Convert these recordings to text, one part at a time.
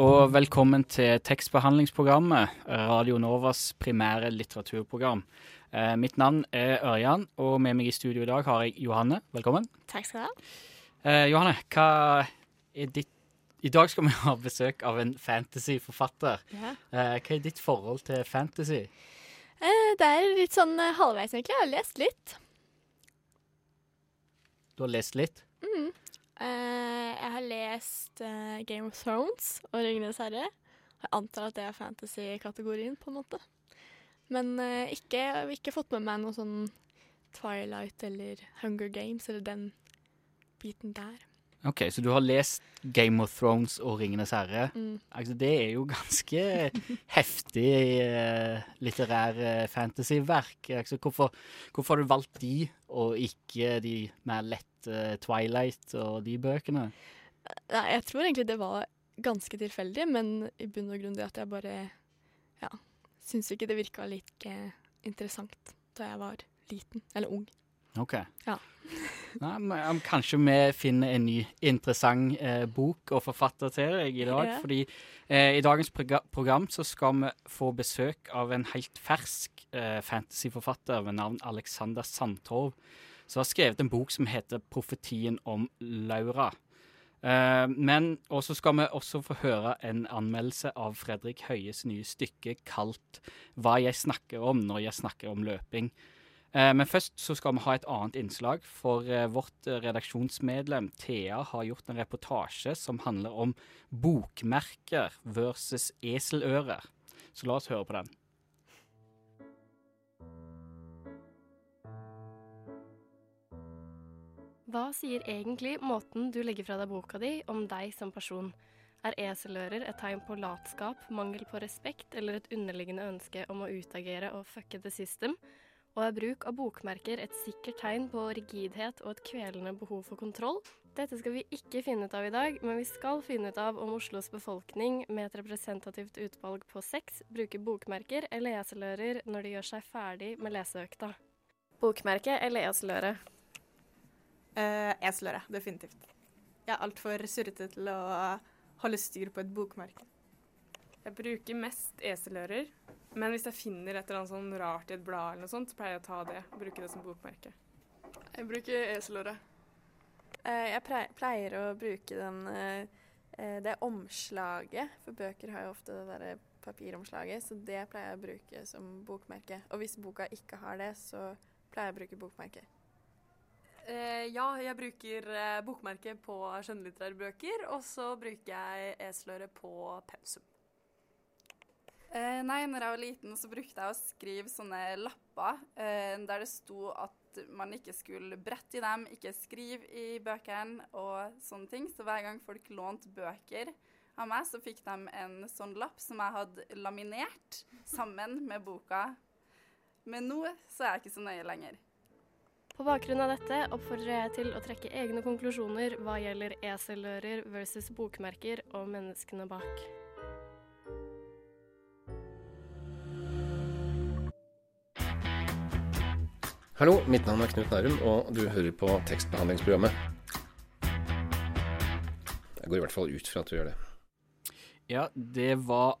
Og velkommen til tekstbehandlingsprogrammet, Radio Novas primære litteraturprogram. Eh, mitt navn er Ørjan, og med meg i studio i dag har jeg Johanne. Velkommen. Takk skal du ha. Eh, Johanne, hva er ditt I dag skal vi ha besøk av en fantasyforfatter. Ja. Eh, hva er ditt forhold til fantasy? Eh, det er litt sånn eh, halvveis, egentlig. Jeg har lest litt. Du har lest litt? Mm. Eh, jeg har lest uh, Game of Thrones og Ringenes herre. Jeg antar at det er fantasy-kategorien, på en måte. Men uh, ikke, jeg har ikke fått med meg noe sånn Twilight eller Hunger Games eller den biten der. OK, så du har lest Game of Thrones og Ringenes herre. Mm. Altså, det er jo ganske heftig litterær fantasyverk. Altså, hvorfor, hvorfor har du valgt de, og ikke de mer lette Twilight og de bøkene? Nei, jeg tror egentlig det var ganske tilfeldig, men i bunn og grunn det at jeg bare ja, syns ikke det virka like interessant da jeg var liten, eller ung. OK. Ja. Nei, men, kanskje vi finner en ny interessant eh, bok og forfatter til deg i dag. Ja. Fordi eh, i dagens program så skal vi få besøk av en helt fersk eh, fantasyforfatter ved navn Alexander Sandtorv, som har skrevet en bok som heter 'Profetien om Laura'. Eh, men også skal vi også få høre en anmeldelse av Fredrik Høies nye stykke kalt 'Hva jeg snakker om når jeg snakker om løping'. Eh, Men først så skal vi ha et annet innslag, for eh, vårt redaksjonsmedlem Thea har gjort en reportasje som handler om bokmerker versus eselører. Så la oss høre på den. Hva sier egentlig måten du legger fra deg boka di om deg som person? Er eselører et tegn på latskap, mangel på respekt eller et underliggende ønske om å utagere og fucke the system? Og er bruk av bokmerker et sikkert tegn på rigidhet og et kvelende behov for kontroll? Dette skal vi ikke finne ut av i dag, men vi skal finne ut av om Oslos befolkning med et representativt utvalg på seks bruker bokmerker eller eselører når de gjør seg ferdig med leseøkta. Bokmerke eller eseløre? Uh, Eseløre, definitivt. Jeg er altfor surrete til å holde styr på et bokmerke. Jeg bruker mest eselører, men hvis jeg finner et eller annet sånn rart i et blad, eller noe sånt, så pleier jeg å ta det og bruke det som bokmerke. Jeg bruker eseløre. Eh, Jeg pleier å bruke den, eh, eh, det omslaget, for bøker har jo ofte det derre papiromslaget, så det pleier jeg å bruke som bokmerke. Og hvis boka ikke har det, så pleier jeg å bruke bokmerke. Eh, ja, jeg bruker eh, bokmerke på skjønnlitterære bøker, og så bruker jeg eseløre på pensum. Eh, nei, når jeg var liten så brukte jeg å skrive sånne lapper der det sto at man ikke skulle brette i dem, ikke skrive i bøkene og sånne ting. Så hver gang folk lånte bøker av meg, så fikk de en sånn lapp som jeg hadde laminert sammen med boka. Men nå så er jeg ikke så nøye lenger. På bakgrunn av dette oppfordrer jeg til å trekke egne konklusjoner hva gjelder eselører versus bokmerker og menneskene bak. Hallo, mitt navn er Knut Nærum, og du hører på tekstbehandlingsprogrammet. Jeg går i hvert fall ut fra at du gjør det. Ja, det var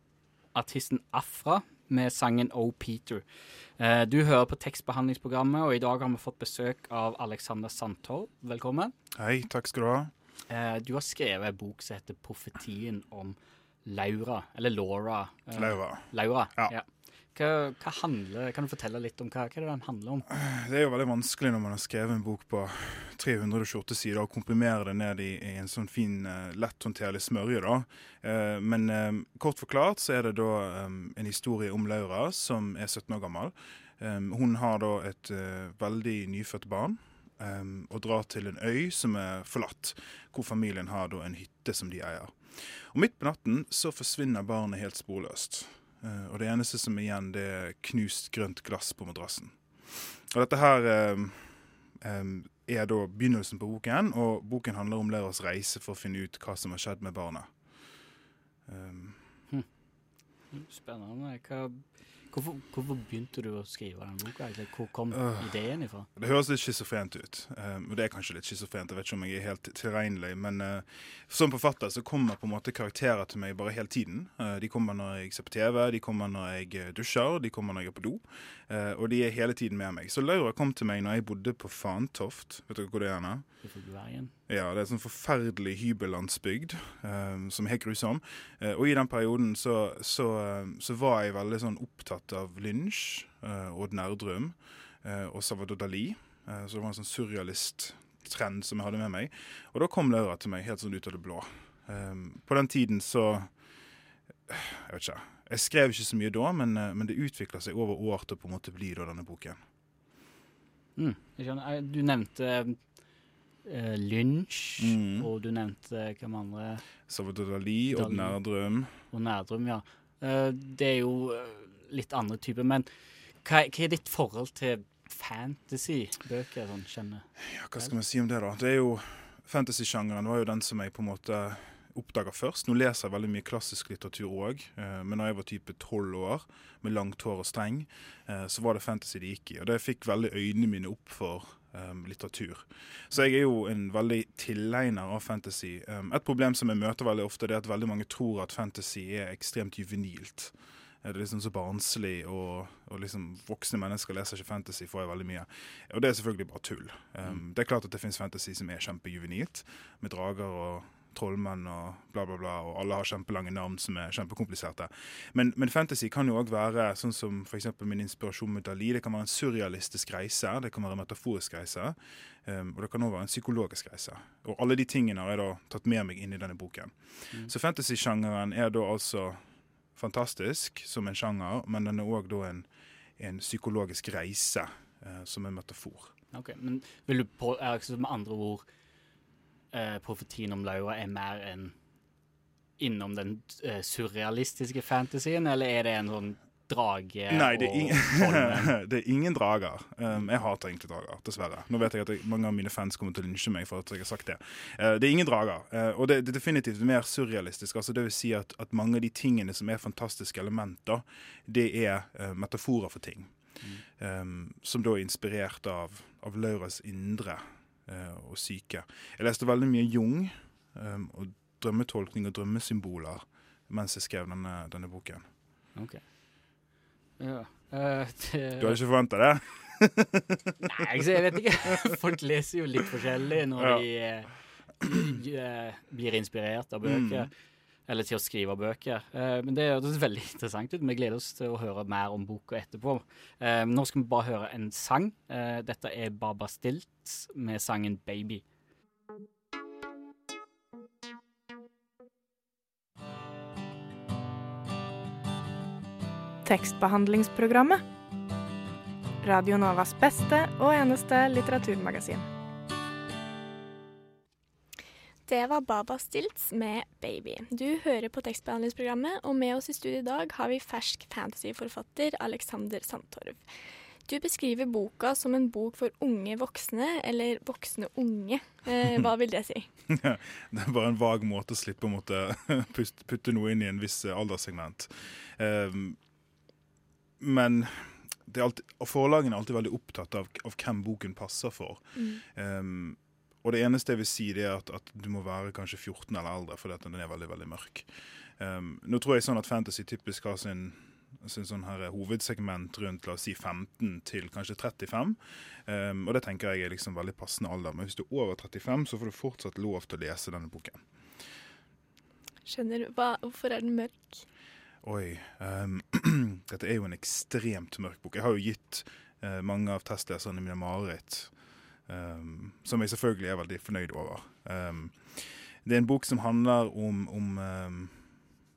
artisten Afra med sangen Oh Peter. Eh, Du hører på tekstbehandlingsprogrammet, og i dag har vi fått besøk av Alexander Sandtorv. Velkommen. Hei, takk skal du ha. Eh, Du har skrevet en bok som heter 'Profetien om Laura', eller Laura. Eh, Laura. Laura, Ja. ja. Hva, hva handler, Kan du fortelle litt om hva, hva det den handler om? Det er jo veldig vanskelig når man har skrevet en bok på 328 sider og komprimere det ned i, i en sånn fin, letthåndterlig lett håndterlig smørje. da. Eh, Men eh, kort forklart så er det da eh, en historie om Laura som er 17 år gammel. Hun har da et veldig nyfødt barn og drar til en øy som er forlatt, hvor familien har da en hytte som de eier. Og Midt på natten så forsvinner barnet helt sporløst. Uh, og det eneste som er igjen, det er knust grønt glass på madrassen. Og dette her um, er da begynnelsen på boken, og boken handler om Leras reise for å finne ut hva som har skjedd med barna. Um. Hm. Spennende. Hva, Hvorfor, hvorfor, begynte du å skrive den boka? Hvor kom uh, ideen ifra? Det høres litt schizofrent ut. Um, og det er kanskje litt schizofrent. Jeg vet ikke om jeg er helt tilregnelig. Men uh, som forfatter så kommer på en måte karakterer til meg bare hele tiden. Uh, de kommer når jeg ser på TV, de kommer når jeg dusjer, de kommer når jeg er på do. Og de er hele tiden med meg. Så Laura kom til meg når jeg bodde på Fantoft. Vet dere hvor det er? Nå? Ja, det er en sånn forferdelig hybellandsbygd um, som er helt grusom. og i den perioden så, så, så var jeg veldig sånn opptatt av Lynch, uh, og Nerdrum uh, og Salvador Dali. Uh, så det var en sånn surrealist-trend som jeg hadde med meg. Og da kom Laura til meg helt sånn ut av det blå. Um, på den tiden så Jeg vet ikke. Jeg skrev ikke så mye da, men, men det utvikla seg over år til å på en måte bli da, denne boken. Mm, skjønner. Du nevnte uh, Lynch, mm. og du nevnte hvem andre? Salvador Dali, og Dali. Nærdrum. Og Nærdrum, ja. Uh, det er jo litt andre typer. Men hva, hva er ditt forhold til fantasy-bøker? Sånn, kjenner? Ja, hva skal vi si om det, da? Det er jo Fantasy-sjangeren var jo den som jeg på en måte oppdaga først. Nå leser jeg veldig mye klassisk litteratur òg, eh, men da jeg var type tolv år, med langt hår og streng, eh, så var det fantasy det gikk i. Og det fikk veldig øynene mine opp for um, litteratur. Så jeg er jo en veldig tilegner av fantasy. Um, et problem som jeg møter veldig ofte, det er at veldig mange tror at fantasy er ekstremt juvenilt Det er liksom så barnslig, og, og liksom voksne mennesker leser ikke fantasy, får jeg veldig mye. Og det er selvfølgelig bare tull. Um. Det er klart at det finnes fantasy som er kjempejuvenilt, med drager og trollmenn og bla, bla, bla, og alle har kjempelange navn som er kjempekompliserte. Men, men fantasy kan jo òg være sånn som f.eks. min inspirasjon med Dali. Det kan være en surrealistisk reise, det kan være en metaforisk reise, um, og det kan òg være en psykologisk reise. Og alle de tingene har jeg da tatt med meg inn i denne boken. Mm. Så fantasy-sjangeren er da altså fantastisk som en sjanger, men den er òg en, en, psykologisk reise uh, som en metafor. Ok, Men vil du på, er det med andre ord eh, profetien om Laura er mer enn innom den eh, surrealistiske fantasien, eller er det en sånn drage Nei, det er, ingen, det er ingen drager. Um, jeg hater egentlig drager, dessverre. Nå vet jeg at jeg, mange av mine fans kommer til å lynsje meg for at jeg har sagt det. Uh, det er ingen drager. Uh, og det, det, er definitivt mer surrealistisk. Altså, det vil si at, at, mange av de tingene som er fantastiske elementer, det er uh, metaforer for ting. Mm. Um, som da er inspirert av, av Lauras indre og syke. Jeg leste veldig mye Jung um, og drømmetolkning og drømmesymboler mens jeg skrev denne, denne boken. Okay. Ja. Uh, det... Du har ikke forventa det? Nei, jeg vet ikke. Folk leser jo litt forskjellig når ja. de uh, blir inspirert av bøker. Mm. Eller til å skrive bøker. Uh, men det høres veldig interessant ut. Vi gleder oss til å høre mer om boka etterpå. nå skal vi bare høre en sang. dette er Baba Stilt med sangen 'Baby'. Tekstbehandlingsprogrammet. Radio Novas beste og eneste litteraturmagasin. Det var Baba Stilts med 'Baby'. Du hører på tekstbehandlingsprogrammet, og med oss i studio i dag har vi fersk fantasyforfatter Alexander Sandtorv. Du beskriver boka som en bok for unge voksne, eller voksne unge. Eh, hva vil det si? det er bare en vag måte å slippe å måtte putte noe inn i en viss alderssegment. Um, men alltid, forlagene er alltid veldig opptatt av, av hvem boken passer for. Mm. Um, og det eneste jeg vil si, det er at, at, du må være kanskje 14 eller eldre, fordi den er veldig veldig mørk. Um, nå tror jeg sånn at fantasy typisk har sin, sin sånn her hovedsegment rundt la oss si 15 til kanskje 35. Um, og det tenker jeg er liksom veldig passende alder. Men hvis du er over 35, så får du fortsatt lov til å lese denne boken. Skjønner. Hva, hvorfor er den mørk? Oi. Um, dette er jo en ekstremt mørk bok. Jeg har jo gitt uh, mange av testleserne mine mareritt. Um, som jeg selvfølgelig er veldig fornøyd over. Um, det er en bok som handler om, om, um,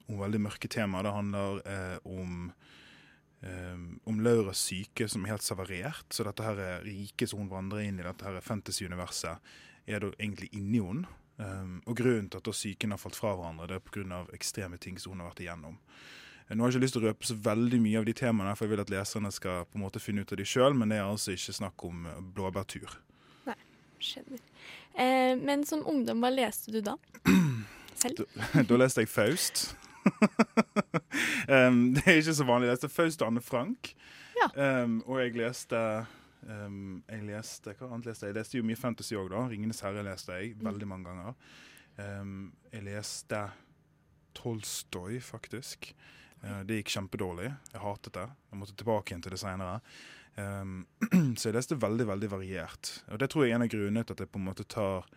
om veldig mørke temaer. Det handler uh, om, om Lauras syke som er helt severert. Så dette her er riket som hun vandrer inn i, dette her fantasy-universet, er da egentlig inni henne. Og grunnen til at da psyken har falt fra hverandre, det er pga. ekstreme ting som hun har vært igjennom. Eh, Nå har jeg ikke lyst til å røpe så veldig mye av de temaene, for jeg vil at leserne skal på en måte finne ut av de sjøl, men det er altså ikke snakk om eh, blåbærtur. Skjønner. Eh, men som ungdom, hva leste du da? Selv? Da, da leste jeg Faust. um, det er ikke så vanlig. Jeg leste Faust og Anne Frank. Um, og jeg leste um, Jeg leste Hva annet leste jeg? Jeg leste jo mye fantasy òg, da. 'Ringenes herre' leste jeg veldig mange ganger. Jeg leste Tolstoy, faktisk. Uh, det gikk kjempedårlig. Jeg hatet det. Jeg måtte tilbake igjen til det seinere. Um, så jeg leste veldig veldig variert. Og det tror jeg er en av grunnene til at jeg på en måte tar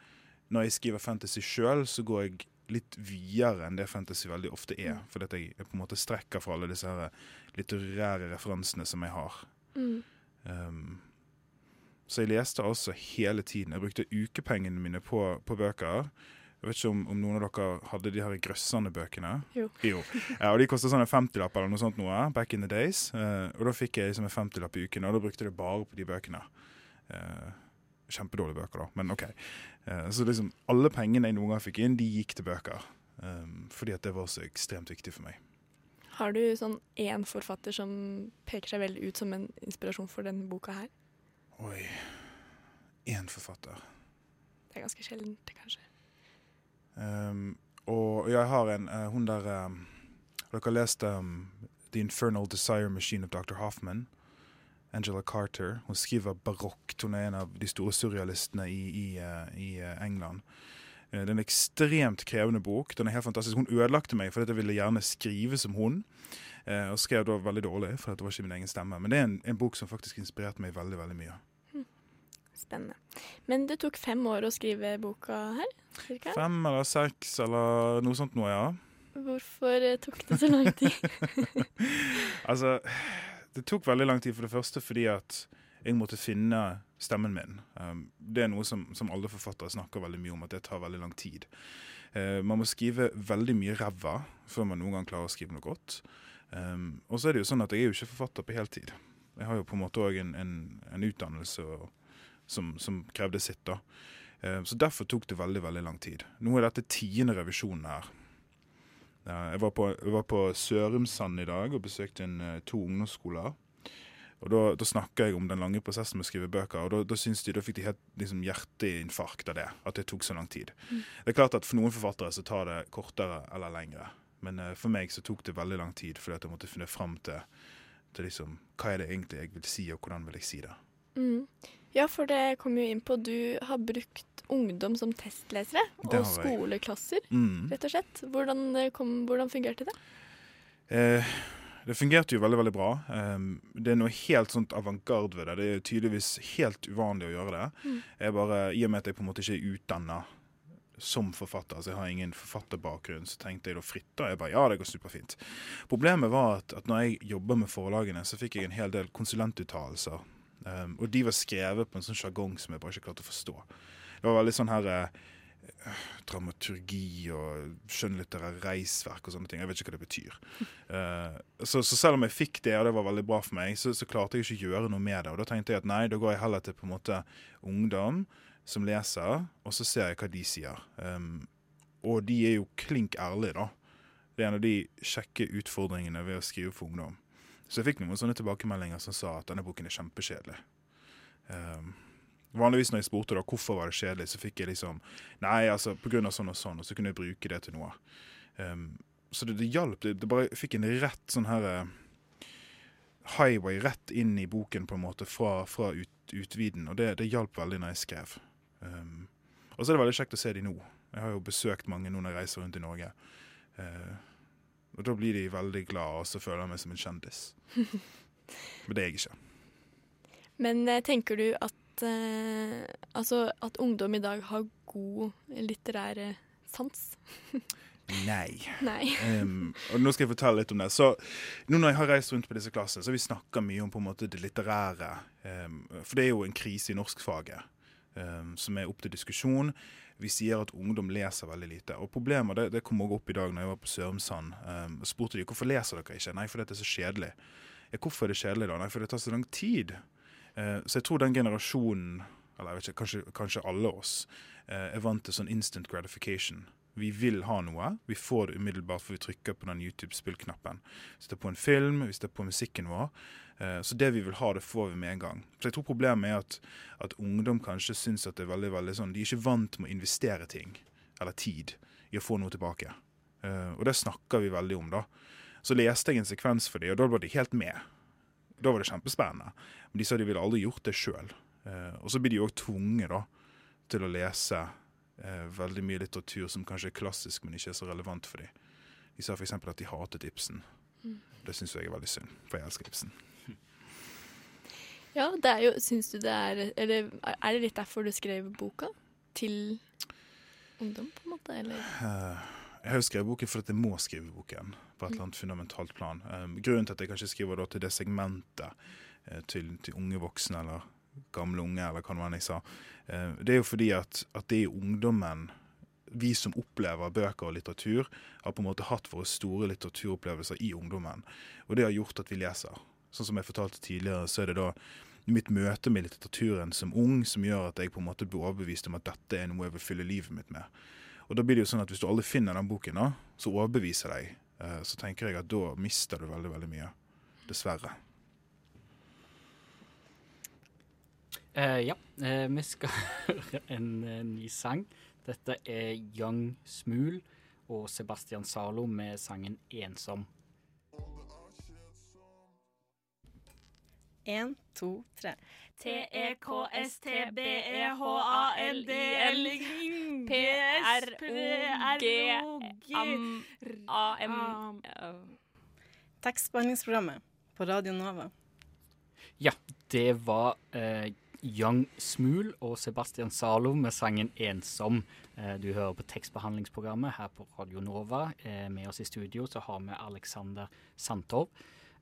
Når jeg skriver fantasy sjøl, så går jeg litt videre enn det fantasy veldig ofte er. Mm. Fordi at jeg, jeg på en måte strekker fra alle disse her litterære referansene som jeg har. Mm. Um, så jeg leste altså hele tiden. Jeg brukte ukepengene mine på, på bøker. Jeg vet ikke om, om noen av dere hadde de her grøssende bøkene. Jo. Ja, og De kostet sånn en 50-lapp eller noe sånt noe, back in the days. Uh, og da fikk jeg liksom en 50-lapp i uken, og da brukte jeg det bare på de bøkene. Uh, kjempedårlige bøker, da, men OK. Uh, så liksom alle pengene jeg noen gang fikk inn, de gikk til bøker. Um, fordi at det var så ekstremt viktig for meg. Har du sånn én forfatter som peker seg veldig ut som en inspirasjon for denne boka her? Oi. Én forfatter. Det er ganske sjeldent, kanskje. Um, og jeg har en uh, Hun der um, Dere har lest um, The Infernal Desire Machine of Dr. Hoffman. Angela Carter. Hun skriver barokt. Hun er en av de store surrealistene i, i, uh, i uh, England. Det er en ekstremt krevende bok. Den er helt fantastisk. Hun ødelagte meg fordi jeg ville gjerne skrive som hun. Og skrev da veldig dårlig, for det var ikke min egen stemme. Men det er en, en bok som faktisk inspirerte meg veldig veldig mye. Spennende. Men det tok fem år å skrive boka her? Cirka? Fem eller seks eller noe sånt noe, ja. Hvorfor eh, tok det så lang tid? Altså, det tok veldig lang tid for det første fordi at jeg måtte finne stemmen min. Um, det er noe som, som alle forfattere snakker veldig mye om, at det tar veldig lang tid. Uh, man må skrive veldig mye ræva før man noen gang klarer å skrive noe godt. Um, og så er det jo sånn at jeg er jo ikke forfatter på heltid. Jeg har jo på en måte òg en, en, en utdannelse og, som, som krevde sitt. da. Uh, så derfor tok det veldig veldig lang tid. Nå er dette tiende revisjonen her. Uh, jeg var på, jeg var på Sørumsand i dag og besøkte en, uh, to ungdomsskoler. Og da, da snakka jeg om den lange prosessen med å skrive bøker, og da, da, de, da fikk de helt liksom, hjerteinfarkt av det. At det tok så lang tid. Mm. Det er klart at For noen forfattere så tar det kortere eller lengre. Men uh, for meg så tok det veldig lang tid, fordi at jeg måtte finne fram til, til liksom, hva er det egentlig jeg vil si, og hvordan vil jeg si det. Mm. Ja, for det kom jo inn på du har brukt ungdom som testlesere, og skoleklasser, Mm. rett og slett. Hvordan, eh, kom, hvordan fungerte det? Eh, det fungerte jo veldig veldig bra. Um, det er noe helt sånt avantgarde ved det. Det er tydeligvis helt uvanlig å gjøre det. Mm. Jeg bare, I og med at jeg på en måte ikke er utdanna som forfatter, altså jeg har ingen forfatterbakgrunn, så tenkte jeg da fritt. da, Jeg bare, ja, det går superfint. Problemet var at, at når jeg jobba med forlagene, så fikk jeg en hel del konsulentuttalelser. Um, og de var skrevet på en sånn sjargong som jeg bare ikke klarte å forstå. Det var veldig sånn her eh, dramaturgi og skjønnlitterære reisverk og sånne ting. Jeg vet ikke hva det betyr. Uh, så, så selv om jeg fikk det, og det var veldig bra for meg, så, så klarte jeg ikke å gjøre noe med det. Og da tenkte jeg at nei, da går jeg heller til på en måte ungdom som leser, og så ser jeg hva de sier. Um, og de er jo klink ærlige, da. Det er en av de kjekke utfordringene ved å skrive for ungdom. Så jeg fikk noen sånne tilbakemeldinger som sa at denne boken er kjempekjedelig. Um, Vanligvis når jeg spurte da hvorfor var det kjedelig, så fikk jeg liksom Nei, altså av sånn og sånn, og så kunne jeg bruke det til noe. Um, så det, det hjalp. Det, det bare fikk en rett sånn her eh, highway rett inn i boken på en måte fra, fra ut, utviden, og det, det hjalp veldig når jeg skrev. Um, og så er det veldig kjekt å se de nå. Jeg har jo besøkt mange nå når jeg reiser rundt i Norge. Eh, og da blir de veldig glad, og så føler jeg meg som en kjendis. Men det er jeg ikke. Men eh, tenker du at, eh, altså, at ungdom i dag har god litterær eh, sans? Nei. Nei. Um, og nå skal jeg fortelle litt om det. Så nå når jeg har reist rundt på disse klassene, så har vi snakka mye om på en måte det litterære. Um, for det er jo en krise i norskfaget um, som er opp til diskusjon. Vi sier at ungdom leser veldig lite. Og problemet det, det kom også opp i dag når jeg var på Sørumsand. Um, spurte de hvorfor leser dere ikke. Nei, fordi det er så kjedelig. Ja, hvorfor er det kjedelig da? Nei, for det tar så lang tid. Uh, så jeg tror den generasjonen, eller jeg vet ikke, kanskje, kanskje alle oss, uh, er vant til sånn instant gratification. Vi vil ha noe. Vi får det umiddelbart for vi trykker på den YouTube-spillknappen. Hvis det er på en film, hvis det er på musikken vår. Eh, Så det vi vil ha, det får vi med en gang. Så jeg tror problemet er at, at ungdom kanskje syns at det er veldig, veldig sånn De er ikke vant med å investere ting, eller tid, i å få noe tilbake. Eh, Og det snakker vi veldig om, da. Så leste jeg en sekvens for dem, og da var de helt med. Da var det kjempespennende. Men de sa de ville aldri gjort det sjøl. Og så blir de òg tvunget da, til å lese eh, veldig mye litteratur som kanskje er klassisk, men ikke er så relevant for dem. De sa f.eks. at de hatet Ibsen. Mm. Det syns jeg er veldig synd, for jeg elsker Ibsen. Ja, det er jo Syns du det er Eller er det litt derfor du skrev boka? Til ungdom, på en måte? Eller? Eh, Jeg har jo skrevet boken fordi jeg må skrive boken på et eller annet fundamentalt plan. Um, grunnen til at jeg kanskje skriver til det segmentet eh, til, til unge voksne eller gamle unge, eller hva nå enn jeg sa, eh, det er jo fordi at, at det er ungdommen vi som opplever bøker og litteratur, har på en måte hatt våre store litteraturopplevelser i ungdommen. Og det har gjort at vi leser. Sånn som jeg fortalte tidligere, så er det da mitt møte med litteraturen som ung som gjør at jeg på en måte blir overbevist om at dette er noe jeg vil fylle livet mitt med. Og da blir det jo sånn at Hvis du aldri finner den boken, da, så overbeviser deg, eh, så tenker jeg at da mister du veldig veldig mye. Dessverre. Uh, ja, uh, vi skal høre en uh, ny sang. Dette er Young Smul og Sebastian Zalo med sangen 'Ensom'. Én, to, tre. P-R-O-G-A-M Tekstbehandlingsprogrammet på Radio Nova. Ja, det var eh, Young Smul og Sebastian Zalo med sangen 'Ensom'. Eh, du hører på tekstbehandlingsprogrammet her på Radio Nova. Eh, med oss i studio så har vi Alexander Sandtorv.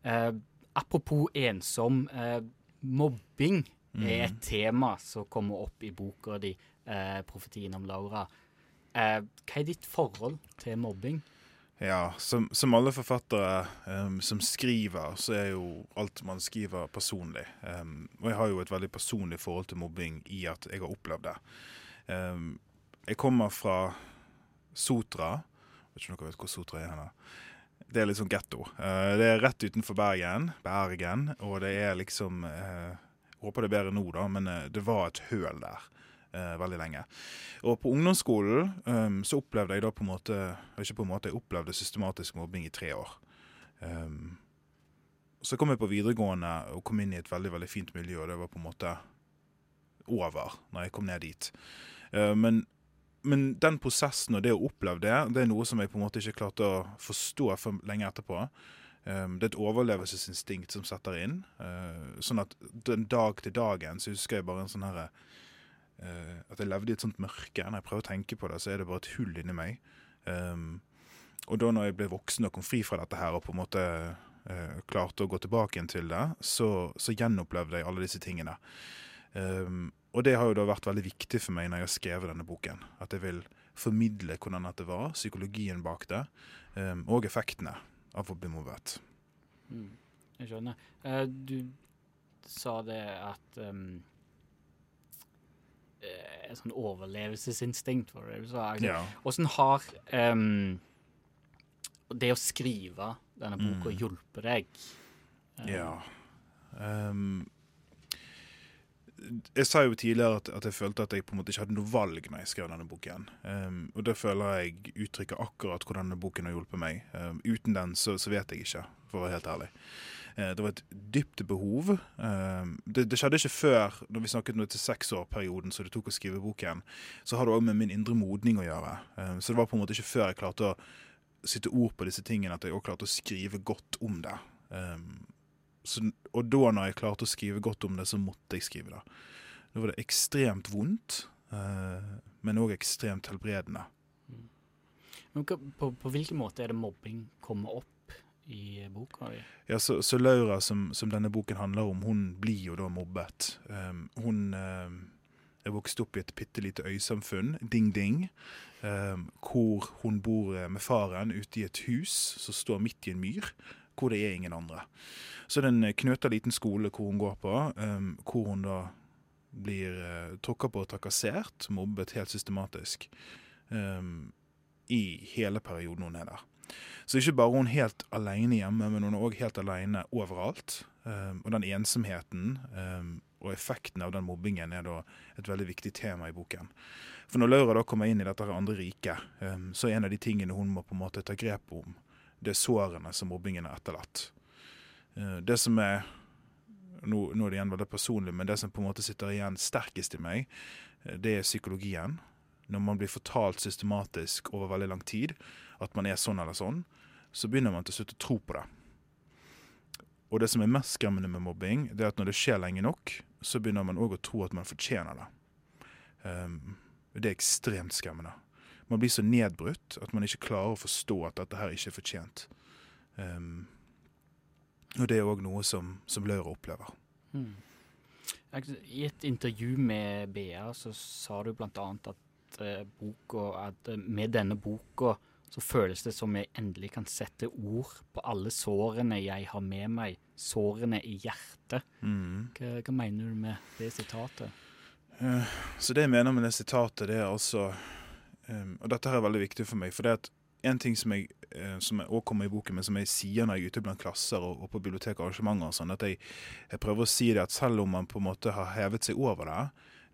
Eh, apropos ensom. Eh, mobbing er et tema som kommer opp i boka di, eh, 'Profetien om Laura'. Eh, hva er ditt forhold til mobbing? Ja, som, som alle forfattere um, som skriver, så er jo alt man skriver personlig. Um, og jeg har jo et veldig personlig forhold til mobbing i at jeg har opplevd det. Um, jeg kommer fra Sotra. Jeg Vet ikke om dere vet hvor Sotra er hen. Det er litt sånn getto. Uh, det er rett utenfor Bergen, Bergen, og det er liksom uh, Håper det er bedre nå, da, men uh, det var et høl der eh, veldig lenge. Og på ungdomsskolen um, så opplevde jeg da på en måte Ikke på en måte, jeg opplevde systematisk mobbing i tre år. Um, så kom jeg på videregående og kom inn i et veldig veldig fint miljø, og det var på en måte over når jeg kom ned dit. Men, men den prosessen og det å oppleve det, det er noe som jeg på en måte ikke klarte å forstå for lenge etterpå. Um, det er et overlevelsesinstinkt som setter inn. Uh, sånn at den dag til dagen så husker jeg bare en sånn herre uh, At jeg levde i et sånt mørke. Når jeg prøver å tenke på det, så er det bare et hull inni meg. Um, og da når jeg ble voksen og kom fri fra dette her og på en måte uh, klarte å gå tilbake igjen til det, så, så gjenopplevde jeg alle disse tingene. Um, og det har jo da vært veldig viktig for meg når jeg har skrevet denne boken. At jeg vil formidle hvordan dette var, psykologien bak det, um, og effektene av å bli mobbet. Mm, jeg skjønner. Uh, du sa det at um, Et sånn overlevelsesinstinkt, var det du sa. Ja. Åssen har um, det å skrive denne boka Mm. hjulpet deg? Um, Ja. Um, jeg sa jo tidligere at, at jeg følte at jeg på en måte ikke hadde noe valg når jeg skrev denne boken. Um, og det føler jeg uttrykker akkurat hvordan denne boken har hjulpet meg. Um, uten den så, så vet jeg ikke, for å være helt ærlig. Uh, det var et dypt behov. Um, det, det skjedde ikke før, når vi snakket nå til seksårperioden, så det tok å skrive boken. Så har det òg med min indre modning å gjøre. Så det var på en måte ikke før jeg klarte å sitte ord på disse tingene, at jeg òg klarte å skrive godt om det. Um, så, og da når jeg klarte å skrive godt om det, så måtte jeg skrive det. Da var det ekstremt vondt, eh, men òg ekstremt helbredende. Men På, på, på hvilken måte er det mobbing kommer opp i boka? Ja, så, så Laura, som, som denne boken handler om, hun blir jo da mobbet. Um, hun um, er vokst opp i et bitte lite øysamfunn, Ding Ding, um, hvor hun bor eh, med faren ute i et hus som står midt i en myr, hvor det er ingen andre. Så det er en knøta liten skole hvor hun går på, um, hvor hun da blir uh, tråkka på og trakassert, mobbet helt systematisk. Um, I hele perioden hun er der. Så ikke bare hun helt alene hjemme, men hun er òg helt alene overalt. Um, og den ensomheten um, og effekten av den mobbingen er da et veldig viktig tema i boken. For når Laura da kommer inn i dette andre riket, um, så er en av de tingene hun må på en måte ta grep om, det sårene som mobbingen har etterlatt. Uh, det som er nå, nå, er det igjen veldig personlig, men det som på en måte sitter igjen sterkest i meg, eh, det er psykologien. Når man blir fortalt systematisk over veldig lang tid at man er sånn eller sånn, så begynner man til slutt å tro på det. Og det som er mest skremmende med mobbing, det er at når det skjer lenge nok, så begynner man òg å tro at man fortjener det. Um, det er ekstremt skremmende. Man blir så nedbrutt at man ikke klarer å forstå at dette her ikke er fortjent. Um, og det er òg noe som, som Laura opplever. Mm. I et intervju med BA så sa du bl.a. at, uh, boka, at uh, med denne boka så føles det som jeg endelig kan sette ord på alle sårene jeg har med meg. Sårene i hjertet. Mm. Hva, hva, mener du med det sitatet? Uh, så det jeg mener med det sitatet, det er altså um, Og dette her er veldig viktig for meg. For det at en ting som jeg uh, som også kommer i boken, men som jeg sier når jeg er ute blant klasser og, og på bibliotek og arrangementer, sånn, at jeg, jeg, prøver å si det at selv om man på en måte har hevet seg over det,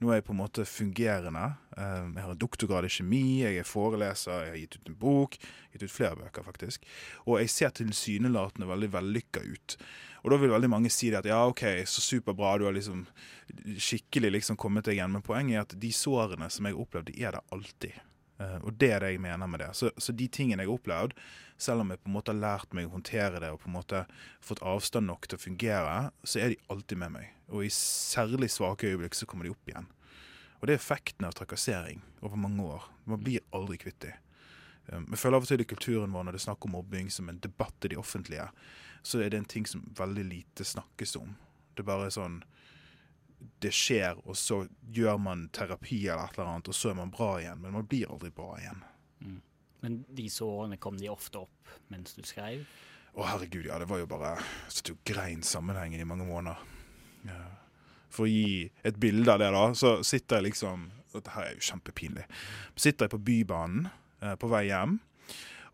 nå er jeg på en måte fungerende. Eh, jeg har en doktorgrad i kjemi, jeg er foreleser, jeg har gitt ut en bok. Gitt ut flere bøker, faktisk. Og jeg ser tilsynelatende veldig vellykka ut. Og da vil veldig mange si det at ja, OK, så superbra, du har liksom skikkelig liksom kommet deg igjen. Men poenget er at de sårene som jeg har opplevd, de er der alltid. Uh, og det er det jeg mener med det. Så, så, de tingene jeg har opplevd, selv om jeg på en måte har lært meg å håndtere det og på en måte fått avstand nok til å fungere, så er de alltid med meg. Og i særlig svake øyeblikk så kommer de opp igjen. Og det er effekten av trakassering over mange år. Man blir aldri kvitt dem. Um, jeg føler av og til i kulturen vår når det er snakk om mobbing som en debatt i det offentlige, så er det en ting som veldig lite snakkes om. Det er bare sånn det skjer, og så gjør man terapi eller et eller annet, og så er man bra igjen. Men man blir aldri bra igjen. Mm. Men disse årene kom de ofte opp mens du skrev? Å herregud, ja. Det var jo bare så du grein sammenhengen i mange måneder. Ja. For å gi et bilde av det, da, så sitter jeg liksom Dette er jo kjempepinlig. Sitter jeg på Bybanen eh, på vei hjem.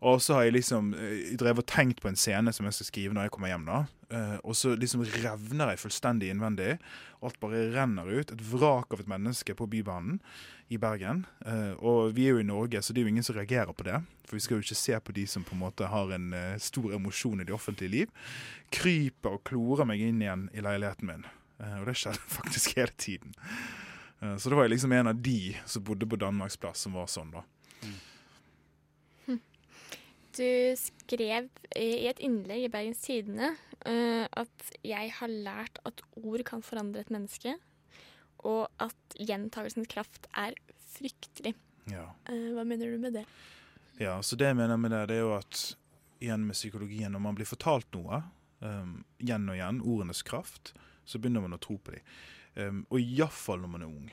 Og så har jeg liksom jeg drev drevet og tenkt på en scene som jeg skal skrive når jeg kommer hjem. da. Uh, og så liksom revner jeg fullstendig innvendig. Alt bare renner ut. Et vrak av et menneske på Bybanen i Bergen. Uh, og vi er jo i Norge, så det er jo ingen som reagerer på det. For vi skal jo ikke se på de som på en måte har en stor emosjon i det offentlige liv. Kryper og klorer meg inn igjen i leiligheten min. og det skjedde faktisk hele tiden. så da var jeg liksom en av de som bodde på Danmarksplass som var sånn, da. Du skrev i et innlegg i Bergens Tidende uh, at jeg har lært at ord kan forandre et menneske, og at gjentakelsens kraft er fryktelig. Ja. Uh, hva mener du med det? Ja, så det jeg mener med det, det er jo at igjen med psykologien, når man blir fortalt noe um, igjen og igjen, ordenes kraft, så begynner man å tro på dem. Um, og iallfall når man er ung.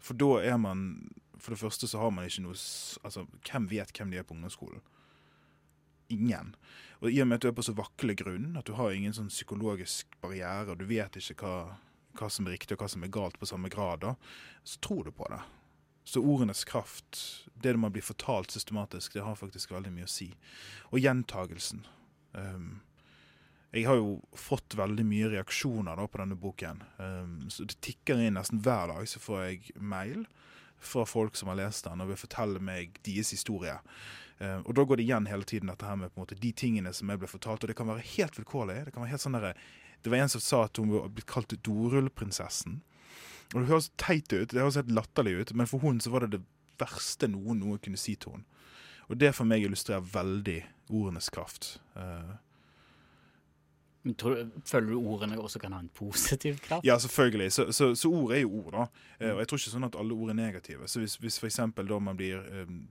For da er man For det første så har man ikke noe Altså, hvem vet hvem de er på ungdomsskolen? Ingen. Og I og med at du er på så vakle grunn, at du har ingen sånn psykologisk barriere, og du vet ikke hva, hva, som er riktig og hva som er galt på samme grad, da, så tror du på det. Så ordenes kraft, det man blir fortalt systematisk, det har faktisk veldig mye å si. Og gjentagelsen. Um, jeg har jo fått veldig mye reaksjoner da, på denne boken. Um, så Det tikker inn nesten hver dag, så får jeg mail fra folk som har lest den og vil fortelle meg deres historie. Uh, og da går det igjen hele tiden dette her med på en måte, de tingene som jeg ble fortalt. Og det kan være helt vilkårlig. Det kan være helt sånn der, det var en som sa at hun var blitt kalt dorullprinsessen. Og Det høres teit ut, det høres helt latterlig ut, men for hun så var det det verste noen noe kunne si til henne. Og det for meg illustrerer veldig ordenes kraft. Uh, men tror, Føler du ordene også kan ha en positiv kraft? Ja, selvfølgelig. Så, så, så ord er jo ord, da. Uh, og jeg tror ikke sånn at alle ord er negative. Så hvis, hvis f.eks. da man blir um,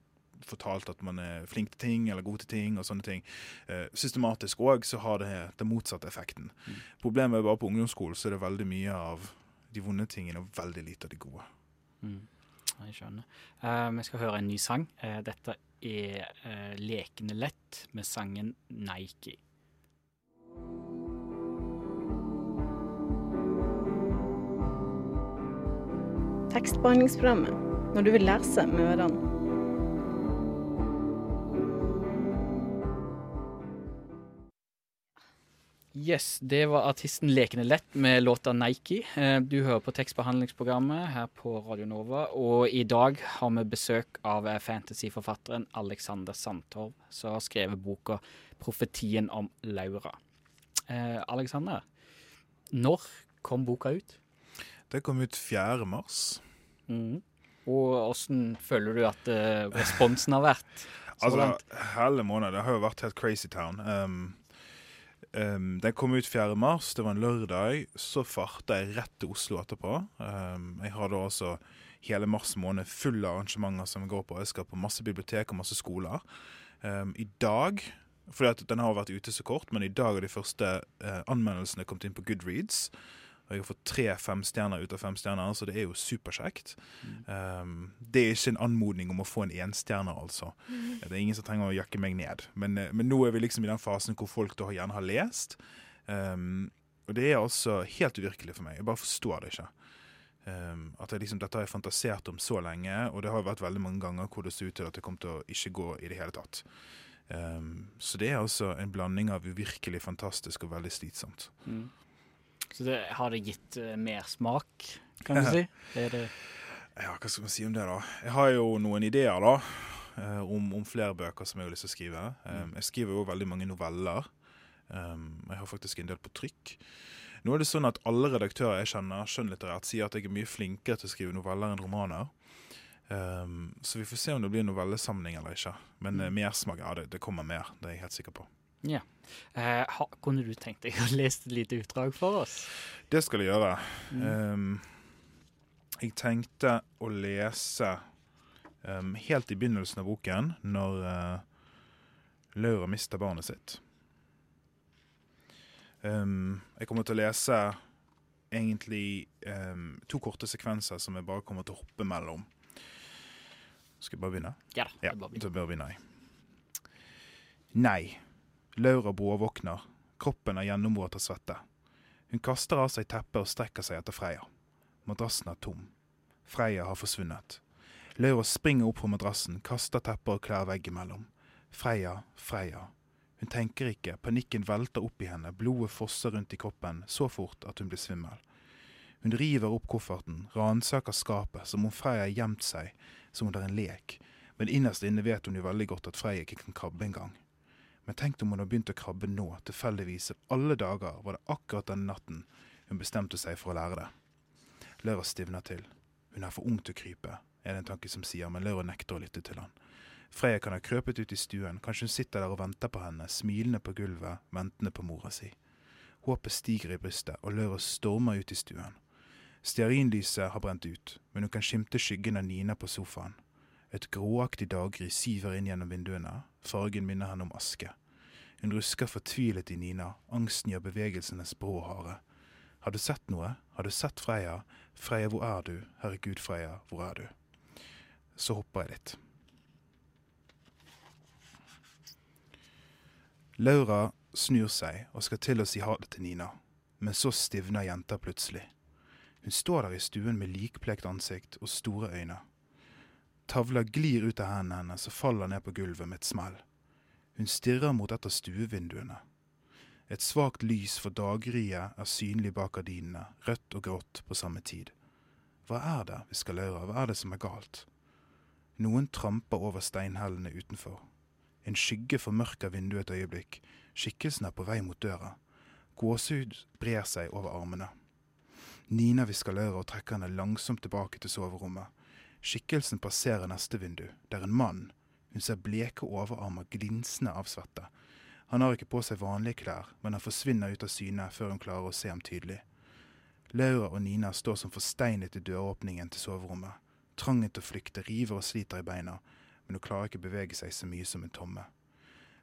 fortalt at man er flink til ting eller god til ting. og sånne ting. Eh, systematisk òg så har det den motsatte effekten. Mm. Problemet er bare på ungdomsskolen så er det veldig mye av de vonde tingene og veldig lite av de gode. Mm. Jeg skjønner. Uh, vi skal høre en ny sang. Uh, dette er uh, 'Lekende lett' med sangen 'Nike'. Tekstbehandlingsprogrammet når du vil lese med ørene. Yes, det var artisten Lekende Lett med låta Nike. Eh, Du hører på tekstbehandlingsprogrammet her på Radio Nova, og i dag har vi besøk av eh, fantasyforfatteren Alexander Sandtorv, som har skrevet boka 'Profetien om Laura'. Eh, Alexander, når kom boka ut? Det kom ut 4. mars. Mm. Og åssen føler du at responsen har vært? så Altså, langt? hele måneden. Det har jo vært helt crazy town. Um, um, den kom ut 4. mars, det var en lørdag. Så farta jeg rett til Oslo etterpå. Um, jeg har da altså hele mars måned full av arrangementer som går på. Jeg skal på masse bibliotek og masse skoler. Um, I dag fordi at den har vært ute så kort, men i dag har de første uh, anmeldelsene kommet inn på Goodreads. Og jeg har fått tre femstjerner ut av fem stjerner, så det er jo superkjekt. Um, det er ikke en anmodning om å få en enstjerne, altså. Mm. Det er ingen som trenger å jakke meg ned. Men, eh, men nå er vi liksom i den fasen hvor folk da gjerne har lest. Um, og det er altså helt uvirkelig for meg. Jeg bare forstår det ikke. Um, at jeg liksom, Dette har jeg fantasert om så lenge, og det har vært veldig mange ganger hvor det ser ut til at det kommer til å ikke gå i det hele tatt. Um, så det er altså en blanding av uvirkelig fantastisk og veldig slitsomt. Mm. Så det, har det gitt uh, mersmak, kan du si? Det Ja, hva skal man si om det, da? Jeg har jo noen ideer, da. eh, om, om flere bøker som jeg har lyst til å skrive. Um, jeg skriver jo veldig mange noveller. Um, jeg har faktisk en del på trykk. Nå er det sånn at alle redaktører jeg kjenner skjønnlitterært, sier at jeg er mye flinkere til å skrive noveller enn romaner. Um, så vi får se om det blir novellesamling eller ikke. Men mm. mersmak, ja, det, det kommer mer. Det er jeg helt sikker på. Ja. Eh, ha, kunne du tenkt deg å lese et lite utdrag for oss? Det skal jeg gjøre. Mm. Um, jeg tenkte å lese um, helt i begynnelsen av boken, når uh, Laura mister barnet sitt. Um, jeg kommer til å lese egentlig to korte sekvenser som jeg bare kommer til å hoppe mellom. Skal jeg bare begynne? Ja da, Ja, så bare begynner jeg. Nei. Laura bråvåkner. Kroppen er gjennomvåt av svette. Hun kaster av seg teppet og strekker seg etter Freya. Madrassen er tom. Freya har forsvunnet. Laura springer opp fra madrassen, kaster teppet og klær veggimellom. Freya, Freya. Hun tenker ikke, panikken velter opp i henne, blodet fosser rundt i kroppen så fort at hun blir svimmel. Hun river opp kofferten, ransaker skapet som om Freya har gjemt seg, som om det er en lek, men innerst inne vet hun jo veldig godt at Freya ikke kan krabbe engang. Men tenk om hun har begynt å krabbe nå, tilfeldigvis alle dager var det akkurat denne natten hun bestemte seg for å lære det. Laura stivner til. Hun er for ung til å krype, er det en tanke som sier, men Laura nekter å lytte til han. Freya kan ha krøpet ut i stuen, kanskje hun sitter der og venter på henne, smilende på gulvet, ventende på mora si. Håpet stiger i brystet, og Laura stormer ut i stuen. Stearinlyset har brent ut, men hun kan skimte skyggen av Nina på sofaen. Et gråaktig daggry siver inn gjennom vinduene, fargen minner henne om aske. Hun rusker fortvilet i Nina, angsten gjør bevegelsenes og harde. Har du sett noe? Har du sett Freya? Freya, hvor er du? Herregud, Freya, hvor er du? Så hopper jeg litt. Laura snur seg og skal til å si ha det til Nina, men så stivner jenta plutselig. Hun står der i stuen med likplekt ansikt og store øyne. Tavla glir ut av hendene hennes og faller ned på gulvet med et smell. Hun stirrer mot et av stuevinduene. Et svakt lys for daggryet er synlig bak gardinene, rødt og grått på samme tid. Hva er det, hvisker Laura, hva er det som er galt? Noen tramper over steinhellene utenfor. En skygge formørker vinduet et øyeblikk. Skikkelsen er på vei mot døra. Gåsehud brer seg over armene. Nina hvisker Laura og trekker henne langsomt tilbake til soverommet. Skikkelsen passerer neste vindu. Det er en mann. Hun ser bleke overarmer glinsende av svette. Han har ikke på seg vanlige klær, men han forsvinner ut av syne før hun klarer å se ham tydelig. Laura og Nina står som forsteinet i døråpningen til soverommet. Trangen til å flykte river og sliter i beina, men hun klarer ikke bevege seg så mye som en tomme.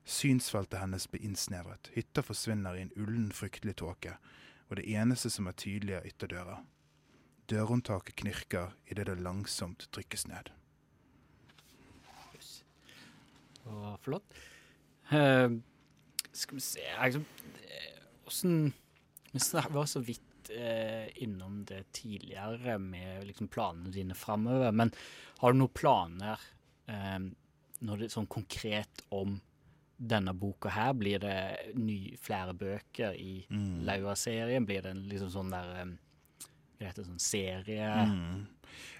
Synsfeltet hennes blir innsnevret, hytta forsvinner i en ullen, fryktelig tåke, og det eneste som er tydelig, er ytterdøra. Dørhåndtaket knirker idet det langsomt trykkes ned. Og flott. Uh, skal vi se eh, hvordan Vi var så vidt uh, innom det tidligere med liksom, planene dine framover. Men har du noen planer uh, når det, sånn konkret om denne boka her? Blir det ny, flere bøker i Mm. Laua-serien? Blir det en liksom sånn der eh, Heter det, sånn serie? Mm.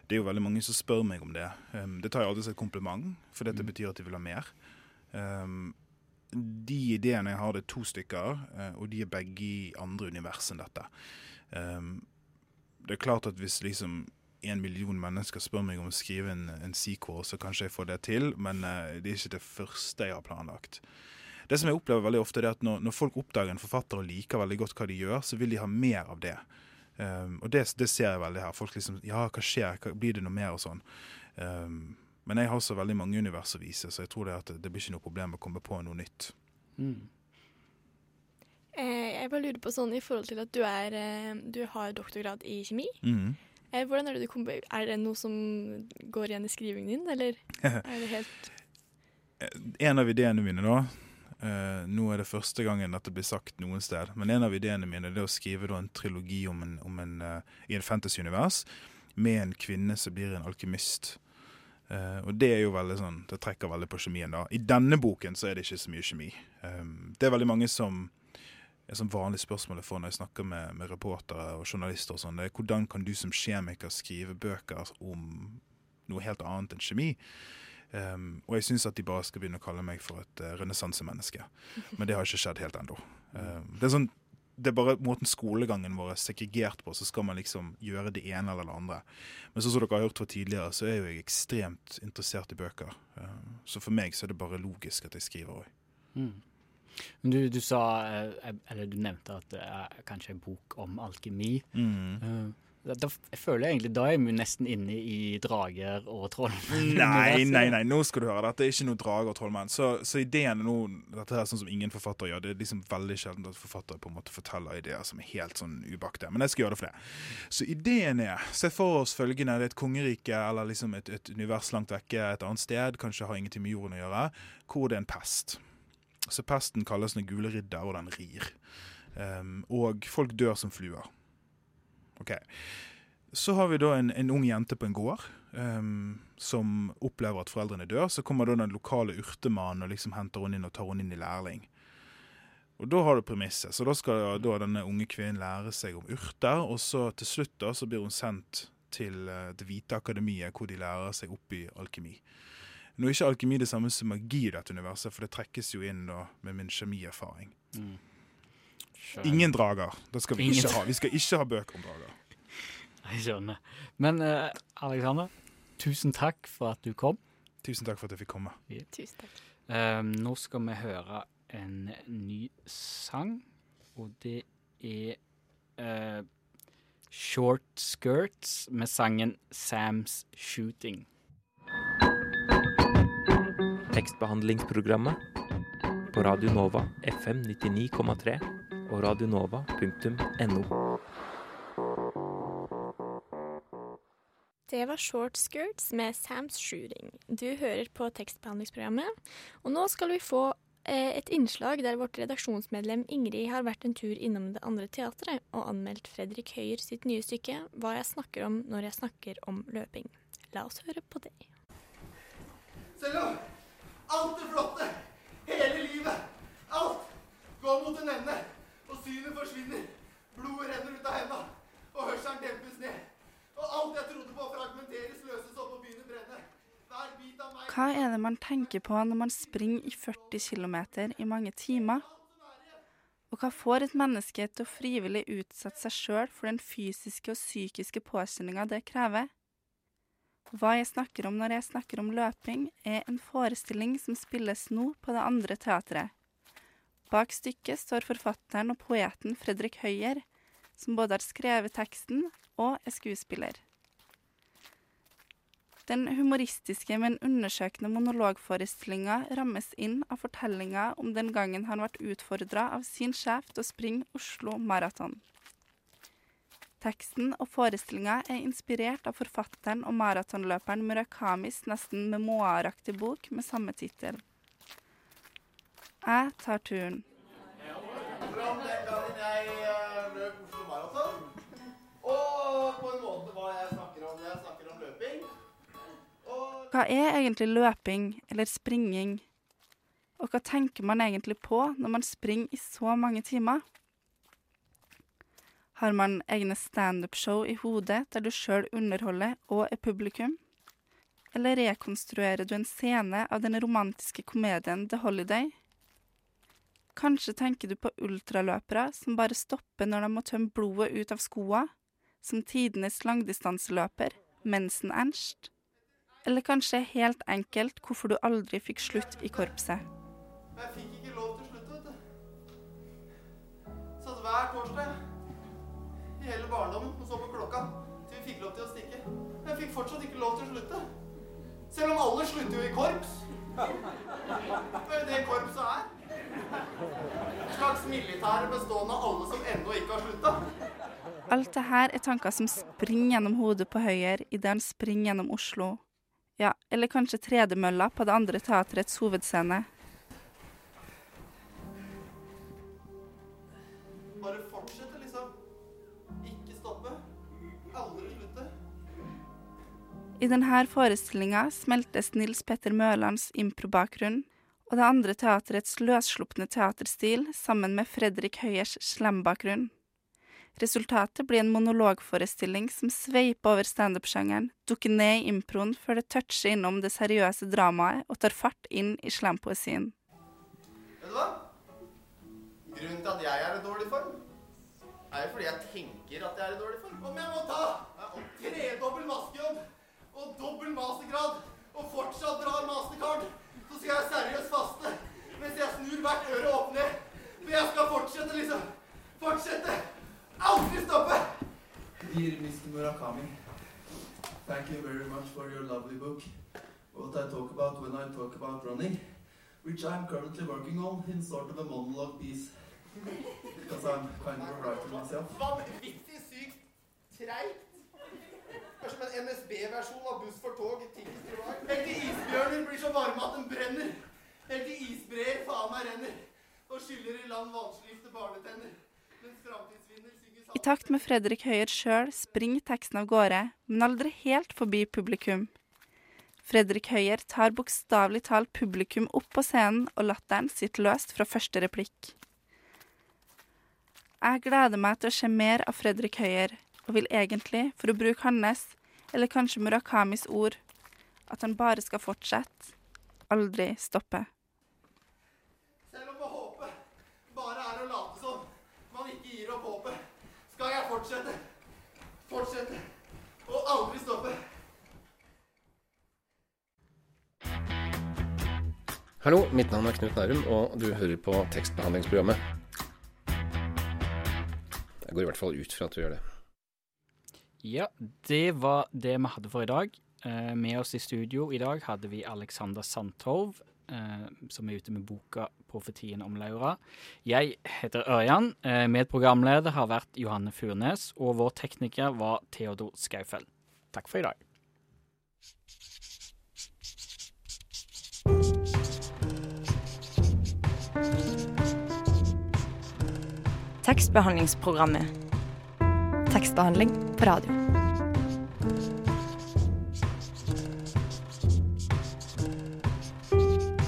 Det er jo veldig mange som spør meg om det. Um, det tar jeg alltid som et kompliment, for Mm. dette betyr at de vil ha mer. Um, de ideene jeg har, det er to stykker, eh, og de er begge i andre univers enn dette. Um, det er klart at hvis liksom en million mennesker spør meg om å skrive en, en sequel, så kanskje jeg får det til, men uh, det er ikke det første jeg har planlagt. Det som jeg opplever veldig ofte, er at når, når folk oppdager en forfatter og liker veldig godt hva de gjør, så vil de ha mer av det. Um, og det, det ser jeg veldig her. Folk liksom Ja, hva skjer? Hva, blir det noe mer? Og sånn. Um, men jeg har også veldig mange univers å vise, så jeg tror det, at det, det blir ikke noe problem å komme på noe nytt. Mm. Eh, jeg bare lurer på sånn i forhold til at du, er, eh, du har doktorgrad i kjemi. Mm. Eh, hvordan Er det du Er det noe som går igjen i skrivingen din, eller er det helt En av ideene mine, da Nå er det første gangen dette blir sagt noen sted, men en av ideene mine er å skrive en trilogi om en, om en, eh, i en fantasy-univers med en kvinne som blir en alkymist. Uh, og det er jo veldig sånn, det trekker veldig på kjemien. da. I denne boken så er det ikke så mye kjemi. Um, det er veldig mange som er sånn vanlig spørsmål jeg får når jeg snakker med, med reportere og journalister, og sånn, det er hvordan kan du som kjemiker skrive bøker om noe helt annet enn kjemi? Um, og jeg syns at de bare skal begynne å kalle meg for et uh, renessansemenneske. Men det har ikke skjedd helt ennå. Um, det, er sånn, det er bare måten skolegangen vår er segregert på, så skal man liksom gjøre det ene eller det andre. Men sånn som dere har hørt fra tidligere, så er jo jeg ekstremt interessert i bøker. Um, så for meg så er det bare logisk at jeg skriver òg. Mm. Men du, du sa, eh, eller du nevnte at det er kanskje en bok om alkemi. Mm. Eh, da, jeg føler egentlig da er vi nesten inne i drager og trollmenn. Nei, nei, nei, nå skal du høre. Dette er ikke noe drager og trollmenn. Så, så ideen er nå Dette er sånn som ingen forfatter gjør. Det er liksom veldig sjelden at forfattere på en måte forteller ideer som er helt sånn ubakte. Men jeg skal gjøre det for det. Så ideen er Se for oss følgende. Det er et kongerike eller liksom et, et univers langt vekke et annet sted. Kanskje har ingenting med jorden å gjøre. Hvor det er en pest. Så pesten kalles Den gule ridder, og den rir. Um, og folk dør som fluer. Ok. Så har vi da en, en ung jente på en gård um, som opplever at foreldrene dør. Så kommer da den lokale urtemannen og liksom henter henne inn og tar henne inn i lærling. Og da har du premisset. Så da skal da denne unge kvinnen lære seg om urter, og så til slutt da så blir hun sendt til uh, Det hvite akademiet, hvor de lærer seg opp i alkemi. Nå er ikke alkemi det samme som magi i dette universet, for det trekkes jo inn da med min kjemierfaring. Mm. Ingen drager. Det skal vi Ingen ikke ha. Vi skal ikke ha bøker om drager. Jeg skjønner. Men uh, Alexander, tusen takk for at du kom. Tusen takk for at jeg fikk komme. Tusen takk. Um, nå skal vi høre en ny sang, og det er uh, Short Skirts med sangen Sam's Shooting. Tekstbehandlingsprogrammet på Radio Nova FM 99,3 og radionova.no. Det var Short Skirts med Sam's Shooting. Du hører på tekstbehandlingsprogrammet, og nå skal vi få eh, et innslag der vårt redaksjonsmedlem Ingrid har vært en tur innom det andre teatret og anmeldt Fredrik Høyer sitt nye stykke 'Hva jeg snakker om når jeg snakker om løping'. La oss høre på det. Selv om alt det flotte, hele livet, alt går mot en ende. Og synet forsvinner. Blodet renner ut av hendene. Og hørselen dempes ned. Og alt jeg trodde på fragmenteres, løses opp og begynner å brenne. Hva er det man tenker på når man springer i 40 km i mange timer? Og hva får et menneske til å frivillig utsette seg sjøl for den fysiske og psykiske påkjenninga det krever? Hva jeg snakker om når jeg snakker om løping, er en forestilling som spilles nå på det andre teatret. Bak stykket står forfatteren og poeten Fredrik Høyer, som både har skrevet teksten og er skuespiller. Den humoristiske, men undersøkende monologforestillinga rammes inn av fortellinga om den gangen han ble utfordra av sin sjef til å springe Oslo Maraton. Teksten og forestillinga er inspirert av forfatteren og maratonløperen Murakamis nesten memoaraktige bok med samme tittel. Jeg tar turen. Hvordan kan jeg løp Oslo Maraton? Og på en måte hva jeg snakker om jeg snakker om løping. Hva er egentlig løping eller springing? Og hva tenker man egentlig på når man springer i så mange timer? Har man egne standup-show i hodet der du sjøl underholder og er publikum? Eller rekonstruerer du en scene av den romantiske komedien The Holiday? Kanskje tenker du på ultraløpere som bare stopper når de må tømme blodet ut av skoa, som tidenes langdistanseløper, Mensen-Ernst? Eller kanskje helt enkelt hvorfor du aldri fikk slutt i korpset? Jeg fikk ikke lov til å slutte, vet du. Satt hver torsdag i hele barndommen og så på klokka til vi fikk lov til å stikke. Men jeg fikk fortsatt ikke lov til å slutte. Selv om alle slutter jo i korps. Det er det korpset er. Et slags militær bestående av alle som ennå ikke har slutta. Alt det her er tanker som springer gjennom hodet på Høyer idet han springer gjennom Oslo. Ja, eller kanskje tredemølla på det andre teatrets hovedscene. Bare fortsette, liksom. Ikke stoppe. Aldri slutte. I denne forestillinga smeltes Nils Petter Mørlands improbakgrunn og det andre teaterets løsslupne teaterstil sammen med Fredrik Høyers slembakgrunn. Resultatet blir en monologforestilling som sveiper over standup-sjangeren, dukker ned i improen før det toucher innom det seriøse dramaet og tar fart inn i slampoesien. Vet du hva? Grunnen til at jeg er i dårlig form, er jo fordi jeg tenker at jeg er i dårlig form. Om jeg må ta tredobbel maskejobb og dobbel mastergrad og fortsatt drar mastercard, så skal jeg seriøst faste mens jeg snur hvert øre opp ned. For jeg skal fortsette, liksom. Fortsette. Aldri stoppe. Dear Mr. Murakami, thank you very much for your lovely book. What I talk about when I talk about running, which I'm currently working on in sort of a monologue piece. Because I'm kind of a writer myself. Vanvittig sykt treigt. Er som en NSB-versjon av Buss for tog. Helt til isbjørner blir så varme at den brenner. Helt til isbreer faen meg renner. Og skyller i land vannslyfte barnetenner. Mens framtids I takt med Fredrik Høyer sjøl springer teksten av gårde, men aldri helt forbi publikum. Fredrik Høyer tar bokstavelig talt publikum opp på scenen, og latteren sitter løst fra første replikk. Jeg gleder meg til å se mer av Fredrik Høyer, og vil egentlig, for å bruke hans, eller kanskje Murakamis ord, at han bare skal fortsette, aldri stoppe. Selv om håpet bare er å late som man ikke gir opp håpet, skal jeg fortsette. Fortsette. Og aldri stoppe. Hallo, mitt navn er Knut Nærum, og du hører på tekstbehandlingsprogrammet. Jeg går i hvert fall ut fra at du gjør det. Ja, det var det vi hadde for i dag. Eh, med oss i studio i dag hadde vi Alexander Sandtorv, som er ute med boka 'Profetien om Laura'. Jeg heter Ørjan. Eh, medprogramleder har vært Johanne Furnes, og vår tekniker var Theodor Skaufeld. Takk for i dag. Tekstbehandlingsprogrammet. Tekstbehandling på radio.